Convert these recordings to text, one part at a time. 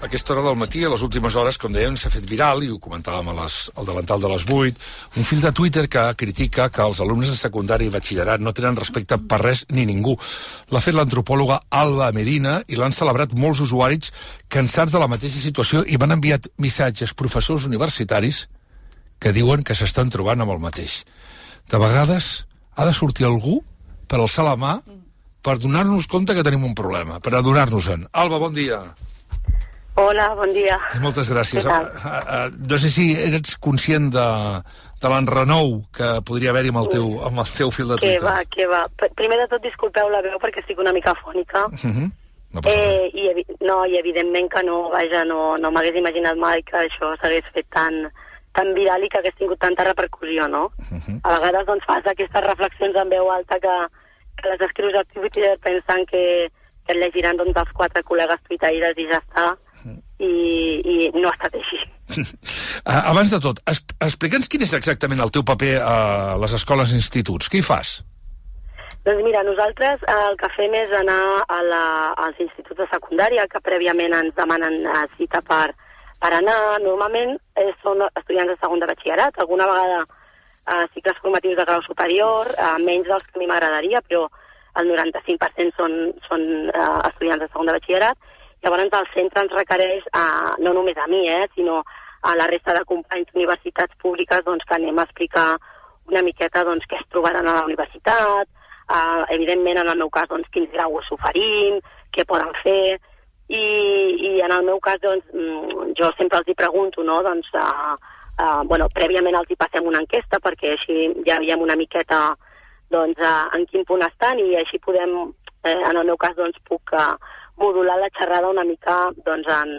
Aquesta hora del matí, a les últimes hores, com dèiem, s'ha fet viral, i ho comentàvem a les, al davantal de les 8, un fil de Twitter que critica que els alumnes de secundari i batxillerat no tenen respecte per res ni ningú. L'ha fet l'antropòloga Alba Medina i l'han celebrat molts usuaris cansats de la mateixa situació i van enviat missatges professors universitaris que diuen que s'estan trobant amb el mateix. De vegades ha de sortir algú per alçar la mà per donar-nos compte que tenim un problema, per adonar-nos-en. Alba, bon dia. Hola, bon dia. Moltes gràcies. Tal? Uh, uh, no sé si eres conscient de, de l'enrenou que podria haver-hi amb, el teu, amb el teu fil de Twitter. va, què va. Primer de tot, disculpeu la veu perquè estic una mica fònica. Uh -huh. No. Eh, i, no, I evidentment que no, vaja, no, no m'hagués imaginat mai que això s'hagués fet tan, tan viral i que hagués tingut tanta repercussió, no? Uh -huh. A vegades doncs, fas aquestes reflexions en veu alta que, que les escrius a Twitter pensant que, que et llegiran doncs, els quatre col·legues tuitaires i ja està. I, i no ha estat així. Uh, abans de tot, explica'ns quin és exactament el teu paper a les escoles i instituts. Què hi fas? Doncs mira, nosaltres eh, el que fem és anar a la, als instituts de secundària, que prèviament ens demanen eh, cita per, per anar. Normalment eh, són estudiants de segon de batxillerat, alguna vegada eh, cicles formatius de grau superior, eh, menys dels que a mi m'agradaria, però el 95% són, són eh, estudiants de segon de batxillerat. Llavors el centre ens requereix, eh, no només a mi, eh, sinó a la resta de companys d'universitats públiques doncs, que anem a explicar una miqueta doncs, què es trobaran a la universitat, uh, evidentment en el meu cas doncs, quins graus s'oferim, què poden fer, i, i en el meu cas doncs, mm, jo sempre els hi pregunto, no? doncs, uh, uh, bueno, prèviament els hi passem una enquesta perquè així ja veiem una miqueta doncs, uh, en quin punt estan i així podem, eh, en el meu cas doncs, puc uh, modular la xerrada una mica doncs, en,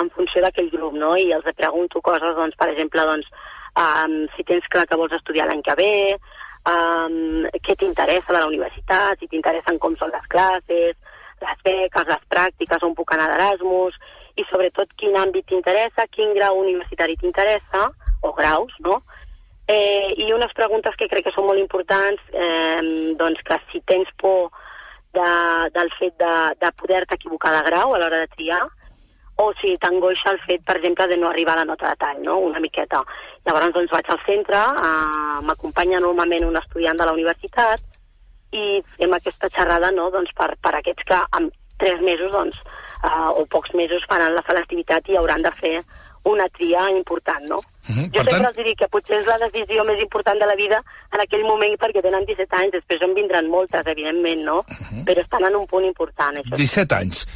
en funció d'aquell grup, no? I els pregunto coses, doncs, per exemple, doncs, um, si tens clar que vols estudiar l'any que ve, um, què t'interessa de la universitat, si t'interessen com són les classes, les beques, les pràctiques, on puc anar d'Erasmus, i sobretot quin àmbit t'interessa, quin grau universitari t'interessa, o graus, no? Eh, I unes preguntes que crec que són molt importants, eh, doncs que si tens por de, del fet de, de poder-te equivocar de grau a l'hora de triar, o si t'angoixa el fet, per exemple, de no arribar a la nota de tall, no? una miqueta. Llavors doncs, vaig al centre, eh, m'acompanya normalment un estudiant de la universitat i fem aquesta xerrada no? doncs, per, per aquests que en tres mesos doncs, eh, o pocs mesos faran la selectivitat i hauran de fer una tria important, no? Mhm. Jo Per sempre tant- els dic que potser és la decisió més important de la vida en aquell moment perquè tenen 17 anys, després en vindran moltes, evidentment, no? Mhm. Però estan en un punt important, això. 17 anys.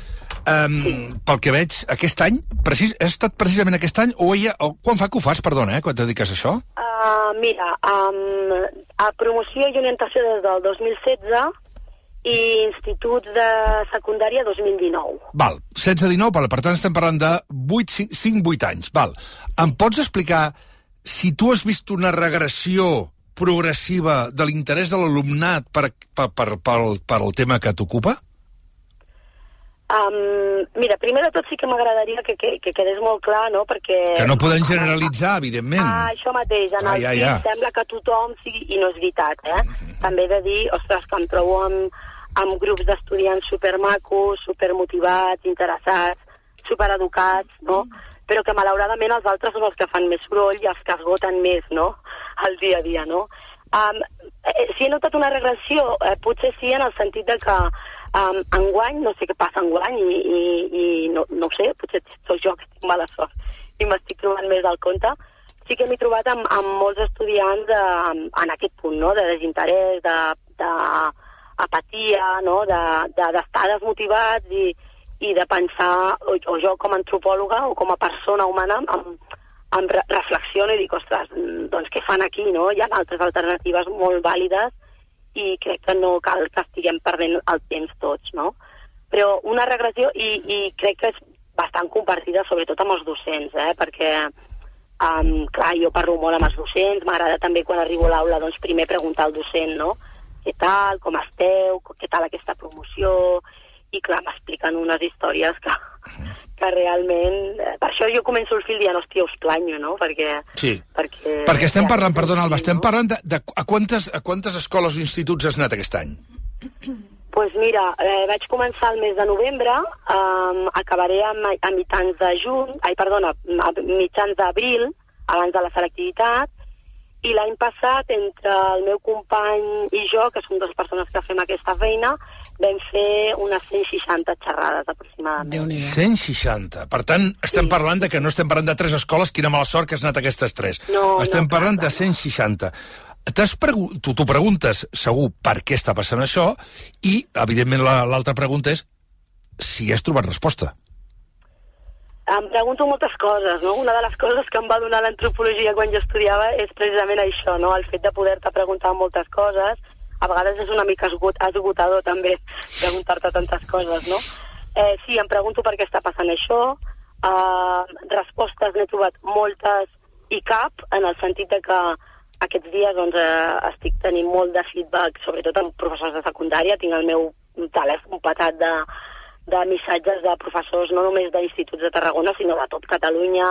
Um, Pel que veig, aquest any, precis, ha estat precisament aquest any, o, ella, o quan fa que ho fas, perdona, eh, quan et dediques a això? Uh, mira, um, a promoció i orientació des del 2016 i institut de secundària 2019. Val, 16-19, val, per tant estem parlant de 5-8 anys. Val. Em pots explicar si tu has vist una regressió progressiva de l'interès de l'alumnat per, per, per, per, per el tema que t'ocupa? Um, mira, primer de tot sí que m'agradaria que, que, que quedés molt clar, no?, perquè... Que no podem generalitzar, evidentment. Ah, això mateix, en Ah, el ja, ja, sembla que tothom sigui... I no és veritat, eh? També he de dir, ostres, que em trobo amb, amb grups d'estudiants supermacos, supermotivats, interessats, supereducats, no? Però que malauradament els altres són els que fan més soroll i els que esgoten més, no?, el dia a dia, no? Um, eh, si he notat una regressió, eh, potser sí en el sentit de que um, enguany, no sé què passa enguany, i, i, i no, no ho sé, potser sóc jo que tinc mala sort i m'estic trobant més del compte, sí que m'he trobat amb, amb molts estudiants eh, en aquest punt, no?, de desinterès, de, de apatia, no?, d'estar de, de, desmotivats i, i de pensar, o, o jo com a antropòloga o com a persona humana, em, em re reflexiono i dic, ostres, doncs què fan aquí, no? Hi ha altres alternatives molt vàlides i crec que no cal que estiguem perdent el temps tots, no? Però una regressió, i, i crec que és bastant compartida sobretot amb els docents, eh? perquè um, clar, jo parlo molt amb els docents, m'agrada també quan arribo a l'aula doncs, primer preguntar al docent, no? Què tal, com esteu, què tal aquesta promoció, i clar, m'expliquen unes històries que, que realment... eh, Per això jo començo el fil dient, hòstia, us planyo, no? Perquè... Sí. Perquè, Perquè estem ja, parlant, perdona, Alba, estem no? parlant de, de a, quantes, a quantes escoles o instituts has anat aquest any? pues mira, eh, vaig començar el mes de novembre, um, acabaré a, a mitjans de juny, ai, perdona, a mitjans d'abril, abans de la selectivitat, i l'any passat, entre el meu company i jo, que som dues persones que fem aquesta feina, vam fer unes 160 xerrades aproximadament. 160. Per tant, estem sí. parlant de que no estem parlant de tres escoles, quina mala sort que has anat a aquestes tres. No, estem no, parlant clar, de 160. Pregu tu t'ho preguntes, segur, per què està passant això, i, evidentment, l'altra la, pregunta és si has trobat resposta em pregunto moltes coses, no? Una de les coses que em va donar l'antropologia quan jo estudiava és precisament això, no? El fet de poder-te preguntar moltes coses. A vegades és una mica esgot, esgotador també preguntar-te tantes coses, no? Eh, sí, em pregunto per què està passant això. Uh, respostes n'he trobat moltes i cap, en el sentit de que aquests dies doncs, eh, estic tenint molt de feedback, sobretot amb professors de secundària. Tinc el meu telèfon patat de, de missatges de professors no només d'instituts de Tarragona, sinó de tot Catalunya,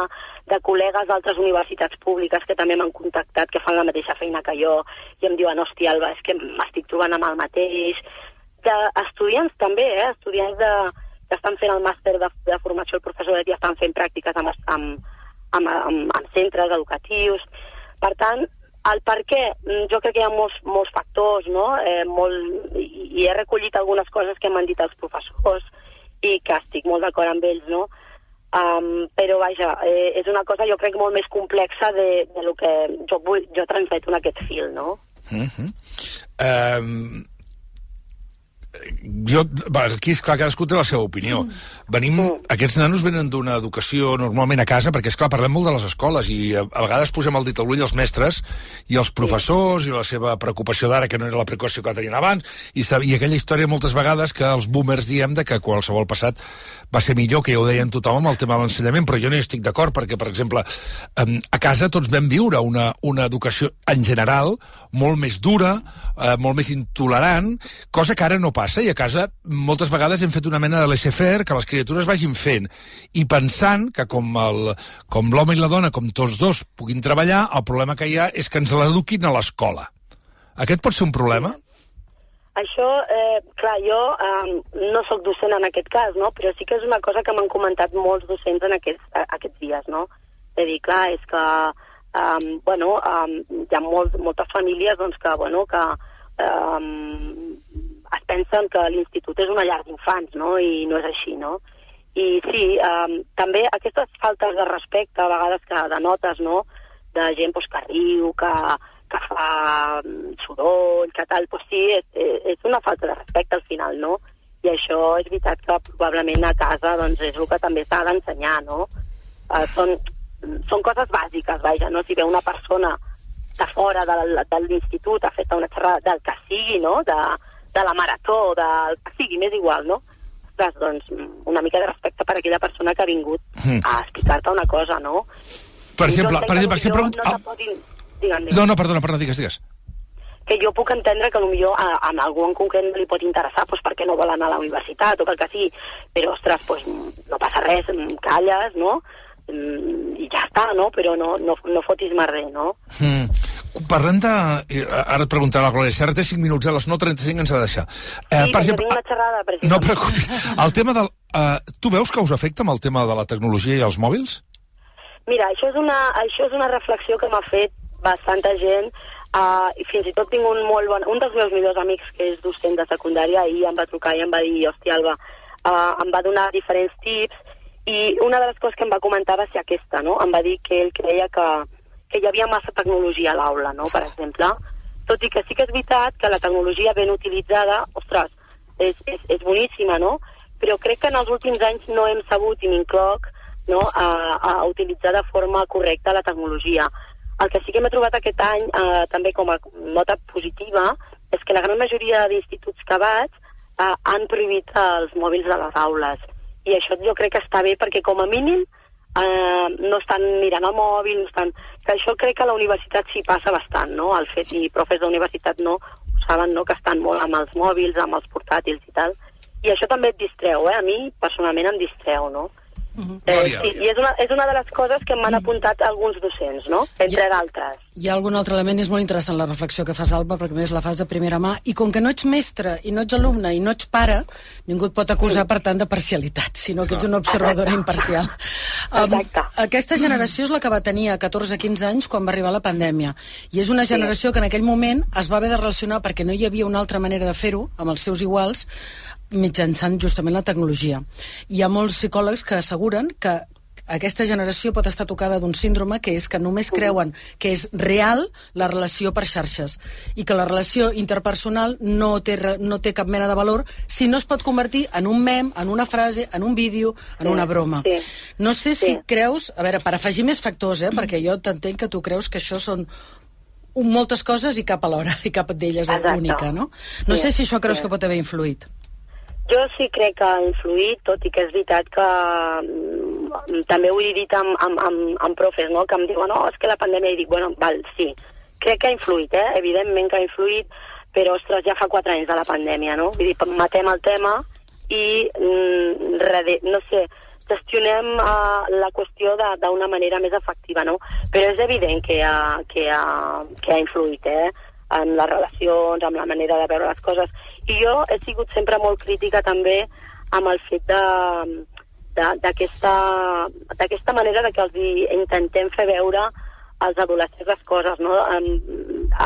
de col·legues d'altres universitats públiques que també m'han contactat, que fan la mateixa feina que jo, i em diuen, hòstia, Alba, és que m'estic trobant amb el mateix. D'estudiants també, eh? Estudiants de, que estan fent el màster de, de formació al professorat i estan fent pràctiques amb, amb, amb, amb, amb centres educatius. Per tant, el per què, mm, jo crec que hi ha molts, molts factors, no? Eh, molt, i, he recollit algunes coses que m'han dit els professors i que estic molt d'acord amb ells, no? Um, però vaja, eh, és una cosa jo crec molt més complexa de, de lo que jo, vull, jo transmeto en aquest fil, no? Mm -hmm. um, jo, aquí és clar, cadascú té la seva opinió. Mm. Venim. Aquests nanos venen d'una educació normalment a casa, perquè, és clar parlem molt de les escoles, i a, a vegades posem el dit al ull als mestres i els professors, i la seva preocupació d'ara, que no era la preocupació que tenien abans, i, i aquella història moltes vegades que els boomers diem de que qualsevol passat va ser millor, que ja ho deien tothom amb el tema de l'ensenyament, però jo no hi estic d'acord, perquè, per exemple, a casa tots vam viure una, una educació, en general, molt més dura, eh, molt més intolerant, cosa que ara no passa, i a casa moltes vegades hem fet una mena de laissez-faire que les criatures vagin fent, i pensant que com l'home i la dona, com tots dos, puguin treballar, el problema que hi ha és que ens l'eduquin a l'escola. Aquest pot ser un problema? Això, eh, clar, jo eh, no sóc docent en aquest cas, no? però sí que és una cosa que m'han comentat molts docents en aquests, aquests dies, no? És dir, clar, és que um, bueno, um, hi ha molt, moltes famílies doncs, que, bueno, que es pensen que l'institut és una llar d'infants, no? I no és així, no? I sí, um, també aquestes faltes de respecte, a vegades que denotes, no?, de gent pues, que riu, que, que fa soroll, que tal, pues sí, és, és una falta de respecte al final, no? I això és veritat que probablement a casa doncs, és el que també s'ha d'ensenyar, no? Uh, són, són coses bàsiques, vaja, no? Si ve una persona de fora de, de l'institut ha fet una xerrada del que sigui, no? De, de la marató, del que sigui, m'és igual, no? Ostres, doncs, una mica de respecte per aquella persona que ha vingut mm. a explicar-te una cosa, no? Per exemple, per, exemple... No, no, podin... digue'm, digue'm. no, no, perdona, perdona, digues, digues que jo puc entendre que potser a, a algú en concret no li pot interessar doncs, perquè no vol anar a la universitat o pel que sigui, però, ostres, doncs, no passa res, calles, no? Mm, I ja està, no? Però no, no, no fotis merder, no? Mm. Parlem de... Eh, ara et preguntarà la Glòria, si ara té 5 minuts, a les 9.35 ens ha de deixar. Eh, sí, per exemple, una xerrada, precisament. No preocupis. El tema del... Eh, tu veus que us afecta amb el tema de la tecnologia i els mòbils? Mira, això és una, això és una reflexió que m'ha fet bastanta gent Uh, i fins i tot tinc un molt bon... Un dels meus millors amics, que és docent de secundària, ahir em va trucar i em va dir, hòstia, Alba, uh, em va donar diferents tips i una de les coses que em va comentar va ser aquesta, no? Em va dir que ell creia que, que hi havia massa tecnologia a l'aula, no?, per exemple. Tot i que sí que és veritat que la tecnologia ben utilitzada, ostres, és, és, és boníssima, no? Però crec que en els últims anys no hem sabut, i m'incloc, no, a, a utilitzar de forma correcta la tecnologia. El que sí que m'he trobat aquest any, eh, també com a nota positiva, és que la gran majoria d'instituts que vaig eh, han prohibit els mòbils a les aules i això jo crec que està bé perquè com a mínim eh, no estan mirant el mòbil, no estan... que això crec que a la universitat s'hi passa bastant, no? El fet, i profes d'universitat no, ho saben, no?, que estan molt amb els mòbils, amb els portàtils i tal, i això també et distreu, eh? A mi, personalment, em distreu, no? eh, sí, I és una, és una de les coses que m'han apuntat alguns docents, no? Entre d'altres. Hi ha algun altre element, és molt interessant la reflexió que fas, Alba, perquè més la fas de primera mà, i com que no ets mestre, i no ets alumne, i no ets pare, ningú et pot acusar, per tant, de parcialitat, sinó que ets una observadora imparcial. Exacte. aquesta generació és la que va tenir a 14-15 anys quan va arribar la pandèmia, i és una generació que en aquell moment es va haver de relacionar, perquè no hi havia una altra manera de fer-ho, amb els seus iguals, mitjançant justament la tecnologia. Hi ha molts psicòlegs que asseguren que aquesta generació pot estar tocada d'un síndrome que és que només creuen que és real la relació per xarxes i que la relació interpersonal no té, no té cap mena de valor si no es pot convertir en un mem, en una frase, en un vídeo, en Sí, una broma. sí. No sé si Sí. creus... A veure, per afegir més factors, eh, perquè jo t'entenc que tu creus que això són un, moltes coses i cap alhora, i cap d'elles única, no? No Sí, sé si això creus sí. que pot haver influït. Jo sí crec que ha influït, tot i que és veritat que mm, també ho he dit amb, amb, amb, amb profes, no?, que em diuen, no, és que la pandèmia, i dic, bueno, val, sí, crec que ha influït, eh?, evidentment que ha influït, però, ostres, ja fa quatre anys de la pandèmia, no? Vull dir, matem el tema i, mm, no sé, gestionem uh, la qüestió d'una manera més efectiva, no? Però és evident que ha, que ha, que ha influït, eh?, en les relacions, amb la manera de veure les coses. I jo he sigut sempre molt crítica també amb el fet de d'aquesta manera de que els intentem fer veure als adolescents les coses, no? En,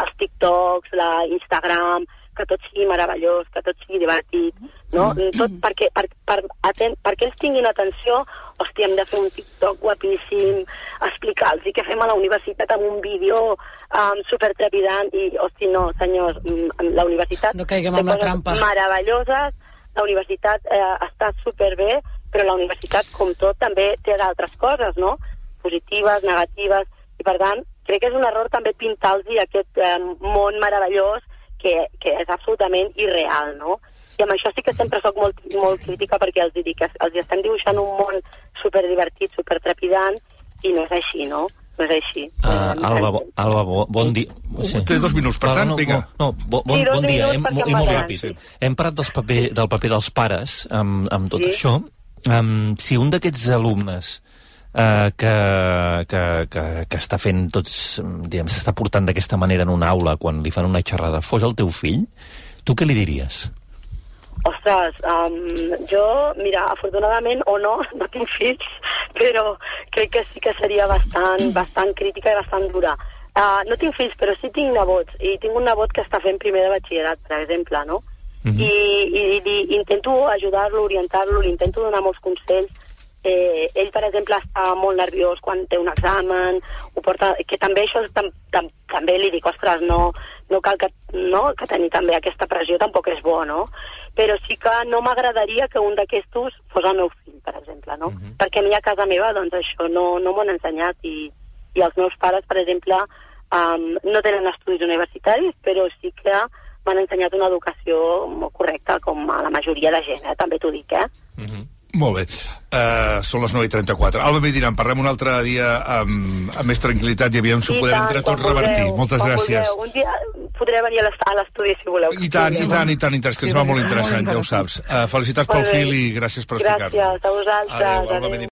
els TikToks, la Instagram, que tot sigui meravellós, que tot sigui divertit, no? Tot perquè, per, per, aten, perquè ells tinguin atenció, hòstia, hem de fer un TikTok guapíssim, explicar-los què fem a la universitat amb un vídeo um, supertrepidant i, hòstia, no, senyors, mm, la universitat... No caiguem en la trampa. meravelloses, la universitat eh, està superbé, però la universitat, com tot, també té d'altres coses, no? Positives, negatives, i per tant, crec que és un error també pintar-los aquest eh, món meravellós que, que és absolutament irreal, no? I amb això sí que sempre sóc molt, molt crítica perquè els dic que els estem dibuixant un món superdivertit, supertrepidant, i no és així, no? No és així. Uh, Eh, Alba, bo, Alba bo, bon dia. Té dos minuts, per tant, no, vinga. No, no, bo, bon, Sí, dos bon dia, hem, em i molt ràpid. sí. Hem parlat dels paper, del paper dels pares amb, amb tot Sí. això. Um, si un d'aquests alumnes uh, que, que, que, que està fent tots, diguem, s'està portant d'aquesta manera en una aula quan li fan una xerrada, fos el teu fill, tu què li diries? Ostres, um, jo, mira, afortunadament o no, no tinc fills, però crec que sí que seria bastant, bastant crítica i bastant dura. Uh, no tinc fills, però sí tinc nebots, i tinc un nebot que està fent primer de batxillerat, per exemple, no? Mhm. I, i, i intento ajudar-lo, orientar-lo, li intento donar molts consells. Eh, ell, per exemple, està molt nerviós quan té un examen, ho porta, que també això tam, tam, també li dic, ostres, no, no cal que, no, que tenir també aquesta pressió tampoc és bo, no? Però sí que no m'agradaria que un d'aquestos fos el meu fill, per exemple, no? Perquè a mi a casa meva, doncs això no, no m'ho han ensenyat i, i els meus pares, per exemple, um, no tenen estudis universitaris, però sí que m'han ensenyat una educació molt correcta, com a la majoria de gent, eh? també t'ho dic, eh? Molt bé. Uh, són les 9 i 34. Alba Mediran, parlem un altre dia amb, amb més tranquil·litat i aviam si ho podem tant, entre tots revertir. vulgueu, Moltes gràcies. vulgueu. Un dia podré venir a l'est- a l'estudi, si voleu. I tant, i tant, i tant, i tant, que ens Sí, va molt és molt interessant, ja ho saps. Uh, felicitats pel fil i gràcies per explicar-nos. Gràcies a vosaltres. Adéu, Alba. Mediran.